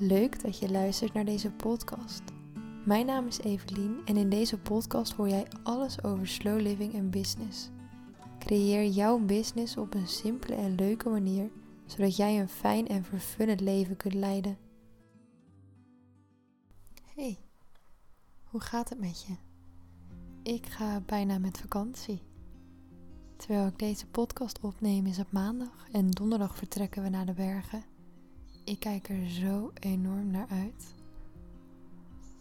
Leuk dat je luistert naar deze podcast. Mijn naam is Evelien en in deze podcast hoor jij alles over slow living en business. Creëer jouw business op een simpele en leuke manier, zodat jij een fijn en vervullend leven kunt leiden. Hey, hoe gaat het met je? Ik ga bijna met vakantie. Terwijl ik deze podcast opneem is het maandag en donderdag vertrekken we naar de bergen. Ik kijk er zo enorm naar uit.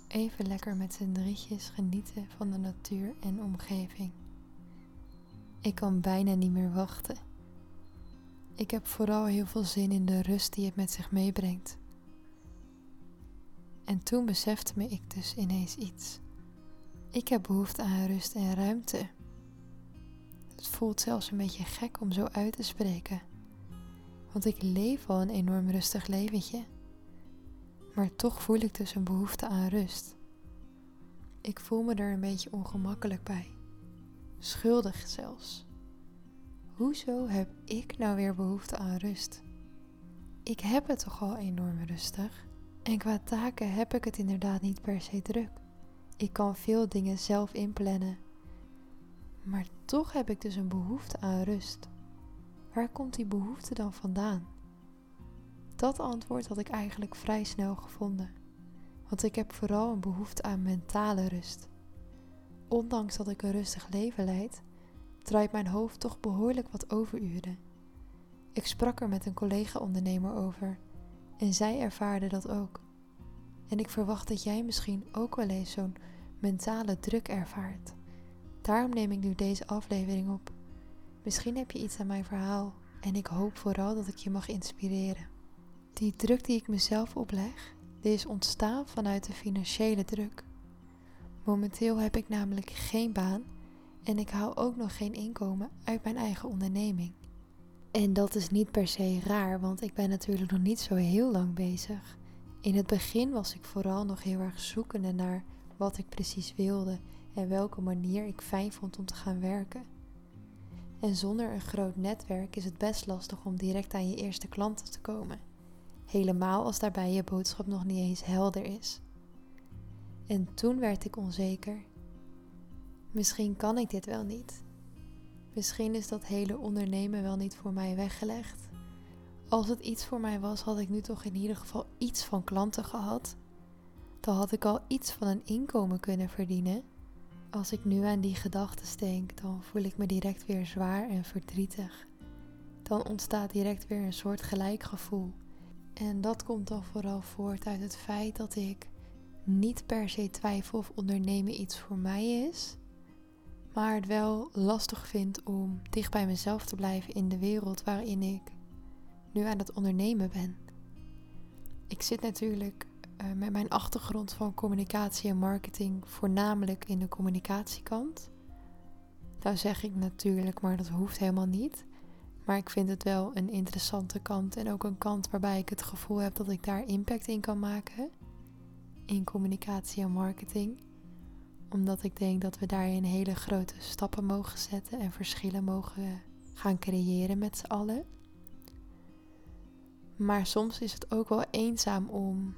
Even lekker met z'n drietjes genieten van de natuur en omgeving. Ik kan bijna niet meer wachten. Ik heb vooral heel veel zin in de rust die het met zich meebrengt. En toen besefte me ik dus ineens iets. Ik heb behoefte aan rust en ruimte. Het voelt zelfs een beetje gek om zo uit te spreken. Want ik leef al een enorm rustig leventje. Maar toch voel ik dus een behoefte aan rust. Ik voel me er een beetje ongemakkelijk bij. Schuldig zelfs. Hoezo heb ik nou weer behoefte aan rust? Ik heb het toch al enorm rustig. En qua taken heb ik het inderdaad niet per se druk. Ik kan veel dingen zelf inplannen. Maar toch heb ik dus een behoefte aan rust. Waar komt die behoefte dan vandaan? Dat antwoord had ik eigenlijk vrij snel gevonden. Want ik heb vooral een behoefte aan mentale rust. Ondanks dat ik een rustig leven leid, draait mijn hoofd toch behoorlijk wat overuren. Ik sprak er met een collega-ondernemer over en zij ervaarde dat ook. En ik verwacht dat jij misschien ook wel eens zo'n mentale druk ervaart. Daarom neem ik nu deze aflevering op. Misschien heb je iets aan mijn verhaal en ik hoop vooral dat ik je mag inspireren. Die druk die ik mezelf opleg, die is ontstaan vanuit de financiële druk. Momenteel heb ik namelijk geen baan en ik hou ook nog geen inkomen uit mijn eigen onderneming. En dat is niet per se raar, want ik ben natuurlijk nog niet zo heel lang bezig. In het begin was ik vooral nog heel erg zoekende naar wat ik precies wilde en welke manier ik fijn vond om te gaan werken. En zonder een groot netwerk is het best lastig om direct aan je eerste klanten te komen. Helemaal als daarbij je boodschap nog niet eens helder is. En toen werd ik onzeker. Misschien kan ik dit wel niet. Misschien is dat hele ondernemen wel niet voor mij weggelegd. Als het iets voor mij was, had ik nu toch in ieder geval iets van klanten gehad. Dan had ik al iets van een inkomen kunnen verdienen. Als ik nu aan die gedachten denk, dan voel ik me direct weer zwaar en verdrietig. Dan ontstaat direct weer een soort gelijkgevoel. En dat komt dan vooral voort uit het feit dat ik niet per se twijfel of ondernemen iets voor mij is, maar het wel lastig vind om dicht bij mezelf te blijven in de wereld waarin ik nu aan het ondernemen ben. Ik zit natuurlijk uh, met mijn achtergrond van communicatie en marketing voornamelijk in de communicatiekant. Daar zeg ik natuurlijk, maar dat hoeft helemaal niet. Maar ik vind het wel een interessante kant en ook een kant waarbij ik het gevoel heb dat ik daar impact in kan maken. In communicatie en marketing. Omdat ik denk dat we daarin hele grote stappen mogen zetten en verschillen mogen gaan creëren met z'n allen. Maar soms is het ook wel eenzaam om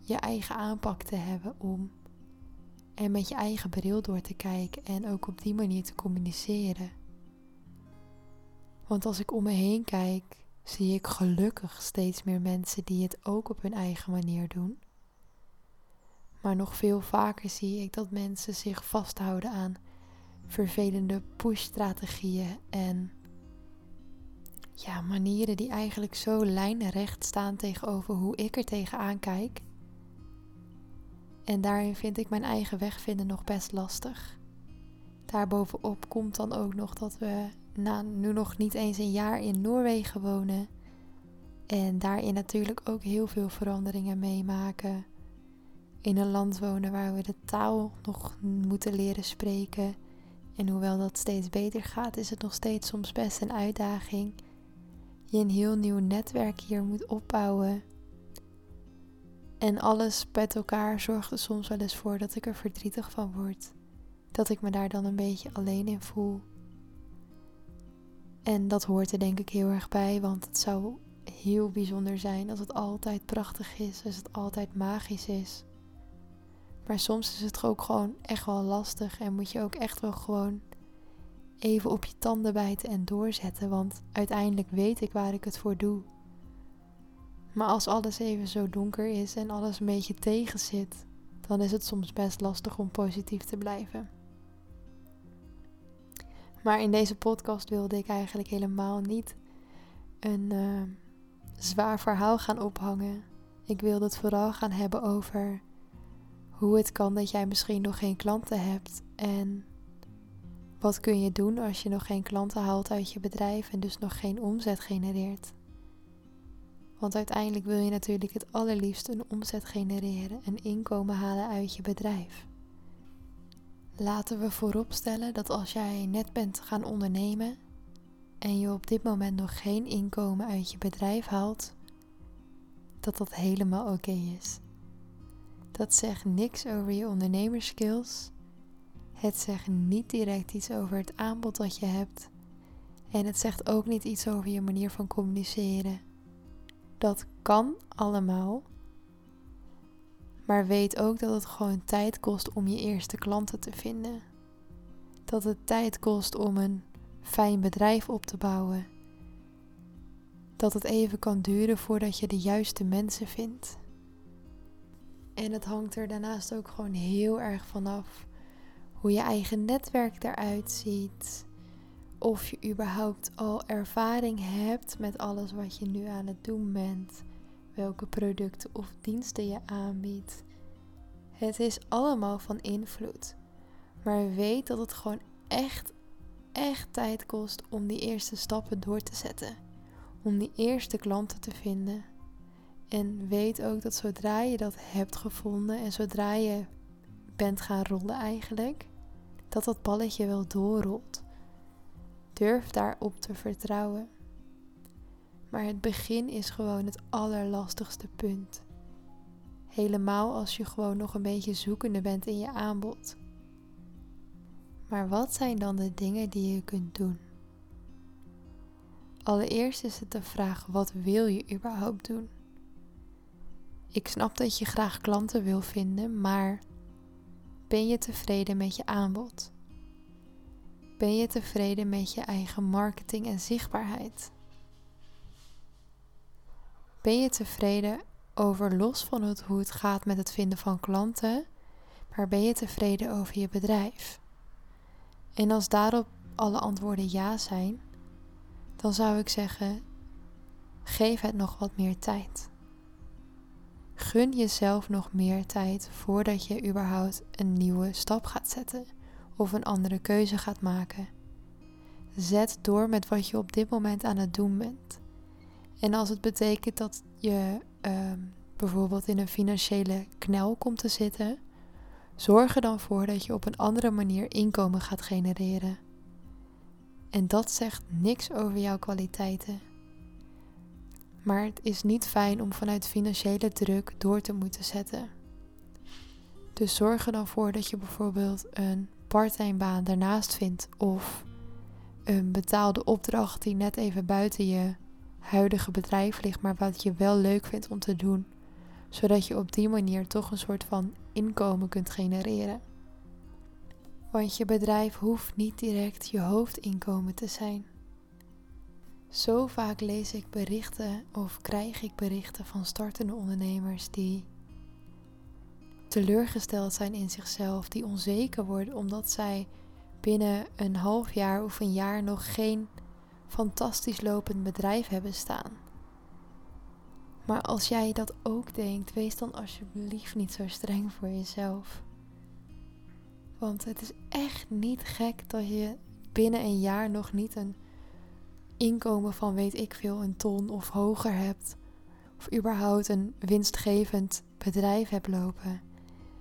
je eigen aanpak te hebben om en met je eigen bril door te kijken en ook op die manier te communiceren. Want als ik om me heen kijk, zie ik gelukkig steeds meer mensen die het ook op hun eigen manier doen. Maar nog veel vaker zie ik dat mensen zich vasthouden aan vervelende push-strategieën en ja, manieren die eigenlijk zo lijnrecht staan tegenover hoe ik er tegenaan kijk. En daarin vind ik mijn eigen weg vinden nog best lastig. Daarbovenop komt dan ook nog dat we na nu nog niet eens een jaar in Noorwegen wonen. En daarin natuurlijk ook heel veel veranderingen meemaken. In een land wonen waar we de taal nog moeten leren spreken. En hoewel dat steeds beter gaat, is het nog steeds soms best een uitdaging. Je een heel nieuw netwerk hier moet opbouwen. En alles met elkaar zorgt er soms wel eens voor dat ik er verdrietig van word. Dat ik me daar dan een beetje alleen in voel. En dat hoort er denk ik heel erg bij, want het zou heel bijzonder zijn, als het altijd prachtig is, als het altijd magisch is. Maar soms is het ook gewoon echt wel lastig en moet je ook echt wel gewoon even op je tanden bijten en doorzetten, want uiteindelijk weet ik waar ik het voor doe. Maar als alles even zo donker is en alles een beetje tegen zit, dan is het soms best lastig om positief te blijven. Maar in deze podcast wilde ik eigenlijk helemaal niet een uh, zwaar verhaal gaan ophangen. Ik wilde het vooral gaan hebben over hoe het kan dat jij misschien nog geen klanten hebt en wat kun je doen als je nog geen klanten haalt uit je bedrijf en dus nog geen omzet genereert. Want uiteindelijk wil je natuurlijk het allerliefst een omzet genereren en inkomen halen uit je bedrijf. Laten we vooropstellen dat als jij net bent gaan ondernemen en je op dit moment nog geen inkomen uit je bedrijf haalt, dat dat helemaal oké is. Dat zegt niks over je ondernemerskills. Het zegt niet direct iets over het aanbod dat je hebt. En het zegt ook niet iets over je manier van communiceren. Dat kan allemaal. Maar weet ook dat het gewoon tijd kost om je eerste klanten te vinden. Dat het tijd kost om een fijn bedrijf op te bouwen. Dat het even kan duren voordat je de juiste mensen vindt. En het hangt er daarnaast ook gewoon heel erg vanaf hoe je eigen netwerk eruit ziet. Of je überhaupt al ervaring hebt met alles wat je nu aan het doen bent. Welke producten of diensten je aanbiedt. Het is allemaal van invloed. Maar weet dat het gewoon echt, echt tijd kost om die eerste stappen door te zetten. Om die eerste klanten te vinden. En weet ook dat zodra je dat hebt gevonden en zodra je bent gaan rollen eigenlijk, dat dat balletje wel doorrolt. Durf daarop te vertrouwen. Maar het begin is gewoon het allerlastigste punt. Helemaal als je gewoon nog een beetje zoekende bent in je aanbod. Maar wat zijn dan de dingen die je kunt doen? Allereerst is het de vraag: wat wil je überhaupt doen? Ik snap dat je graag klanten wil vinden, maar ben je tevreden met je aanbod? Ben je tevreden met je eigen marketing en zichtbaarheid? Ben je tevreden over los van het, hoe het gaat met het vinden van klanten, maar ben je tevreden over je bedrijf? En als daarop alle antwoorden ja zijn, dan zou ik zeggen: geef het nog wat meer tijd. Gun jezelf nog meer tijd voordat je überhaupt een nieuwe stap gaat zetten of een andere keuze gaat maken. Zet door met wat je op dit moment aan het doen bent. En als het betekent dat je uh, bijvoorbeeld in een financiële knel komt te zitten, zorg er dan voor dat je op een andere manier inkomen gaat genereren. En dat zegt niks over jouw kwaliteiten. Maar het is niet fijn om vanuit financiële druk door te moeten zetten. Dus zorg er dan voor dat je bijvoorbeeld een parttime daarnaast vindt of een betaalde opdracht die net even buiten je huidige bedrijf ligt, maar wat je wel leuk vindt om te doen, zodat je op die manier toch een soort van inkomen kunt genereren. Want je bedrijf hoeft niet direct je hoofdinkomen te zijn. Zo vaak lees ik berichten of krijg ik berichten van startende ondernemers die teleurgesteld zijn in zichzelf, die onzeker worden omdat zij binnen een half jaar of een jaar nog geen fantastisch lopend bedrijf hebben staan. Maar als jij dat ook denkt, wees dan alsjeblieft niet zo streng voor jezelf. Want het is echt niet gek dat je binnen een jaar nog niet een inkomen van weet ik veel, een ton of hoger hebt. Of überhaupt een winstgevend bedrijf hebt lopen.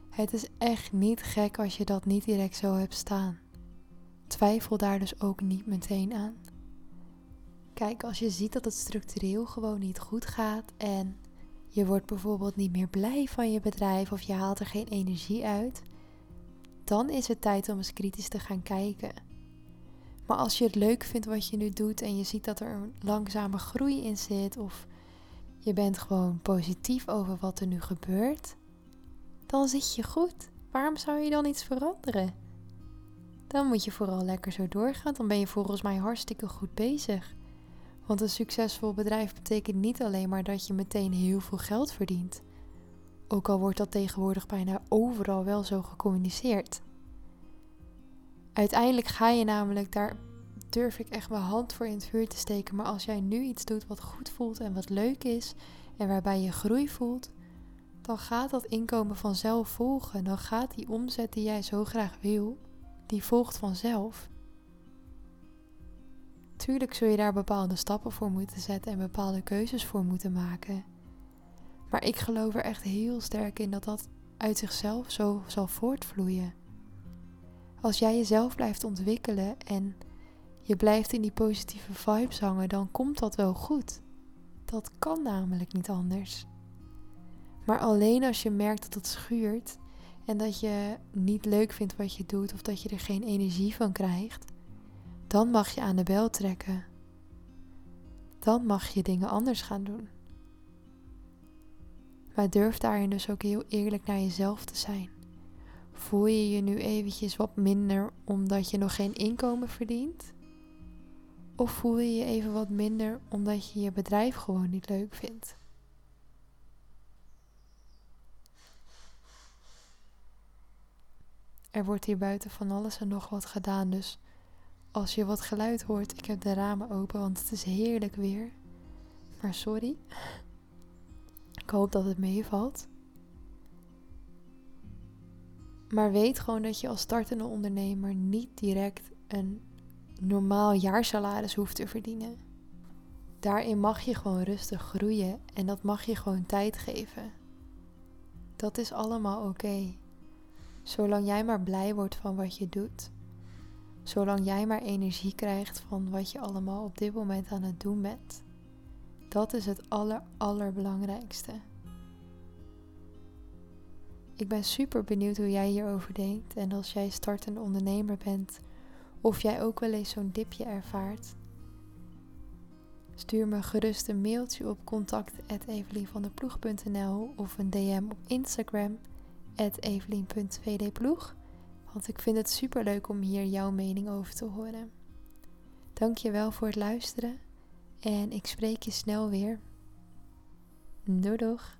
Het is echt niet gek als je dat niet direct zo hebt staan. Twijfel daar dus ook niet meteen aan. Kijk, als je ziet dat het structureel gewoon niet goed gaat en je wordt bijvoorbeeld niet meer blij van je bedrijf of je haalt er geen energie uit, dan is het tijd om eens kritisch te gaan kijken. Maar als je het leuk vindt wat je nu doet en je ziet dat er een langzame groei in zit of je bent gewoon positief over wat er nu gebeurt, dan zit je goed. Waarom zou je dan iets veranderen? Dan moet je vooral lekker zo doorgaan. Dan ben je volgens mij hartstikke goed bezig. Want een succesvol bedrijf betekent niet alleen maar dat je meteen heel veel geld verdient. Ook al wordt dat tegenwoordig bijna overal wel zo gecommuniceerd. Uiteindelijk ga je namelijk, daar durf ik echt mijn hand voor in het vuur te steken. Maar als jij nu iets doet wat goed voelt en wat leuk is en waarbij je groei voelt, dan gaat dat inkomen vanzelf volgen. Dan gaat die omzet die jij zo graag wil, die volgt vanzelf. Tuurlijk zul je daar bepaalde stappen voor moeten zetten en bepaalde keuzes voor moeten maken. Maar ik geloof er echt heel sterk in dat dat uit zichzelf zo zal voortvloeien. Als jij jezelf blijft ontwikkelen en je blijft in die positieve vibes hangen, dan komt dat wel goed. Dat kan namelijk niet anders. Maar alleen als je merkt dat het schuurt en dat je niet leuk vindt wat je doet of dat je er geen energie van krijgt, dan mag je aan de bel trekken. Dan mag je dingen anders gaan doen. Maar durf daarin dus ook heel eerlijk naar jezelf te zijn. Voel je je nu eventjes wat minder omdat je nog geen inkomen verdient? Of voel je je even wat minder omdat je je bedrijf gewoon niet leuk vindt? Er wordt hier buiten van alles en nog wat gedaan, dus als je wat geluid hoort, ik heb de ramen open, want het is heerlijk weer. Maar sorry. Ik hoop dat het meevalt. Maar weet gewoon dat je als startende ondernemer niet direct een normaal jaarsalaris hoeft te verdienen. Daarin mag je gewoon rustig groeien en dat mag je gewoon tijd geven. Dat is allemaal oké. Zolang jij maar blij wordt van wat je doet. Zolang jij maar energie krijgt van wat je allemaal op dit moment aan het doen bent. Dat is het aller, allerbelangrijkste. Ik ben super benieuwd hoe jij hierover denkt. En als jij startende ondernemer bent, of jij ook wel eens zo'n dipje ervaart, stuur me gerust een mailtje op contact.evelienvandeploeg.nl of een DM op Instagram evelien.vdploeg. Want ik vind het super leuk om hier jouw mening over te horen. Dankjewel voor het luisteren en ik spreek je snel weer. Doei doeg!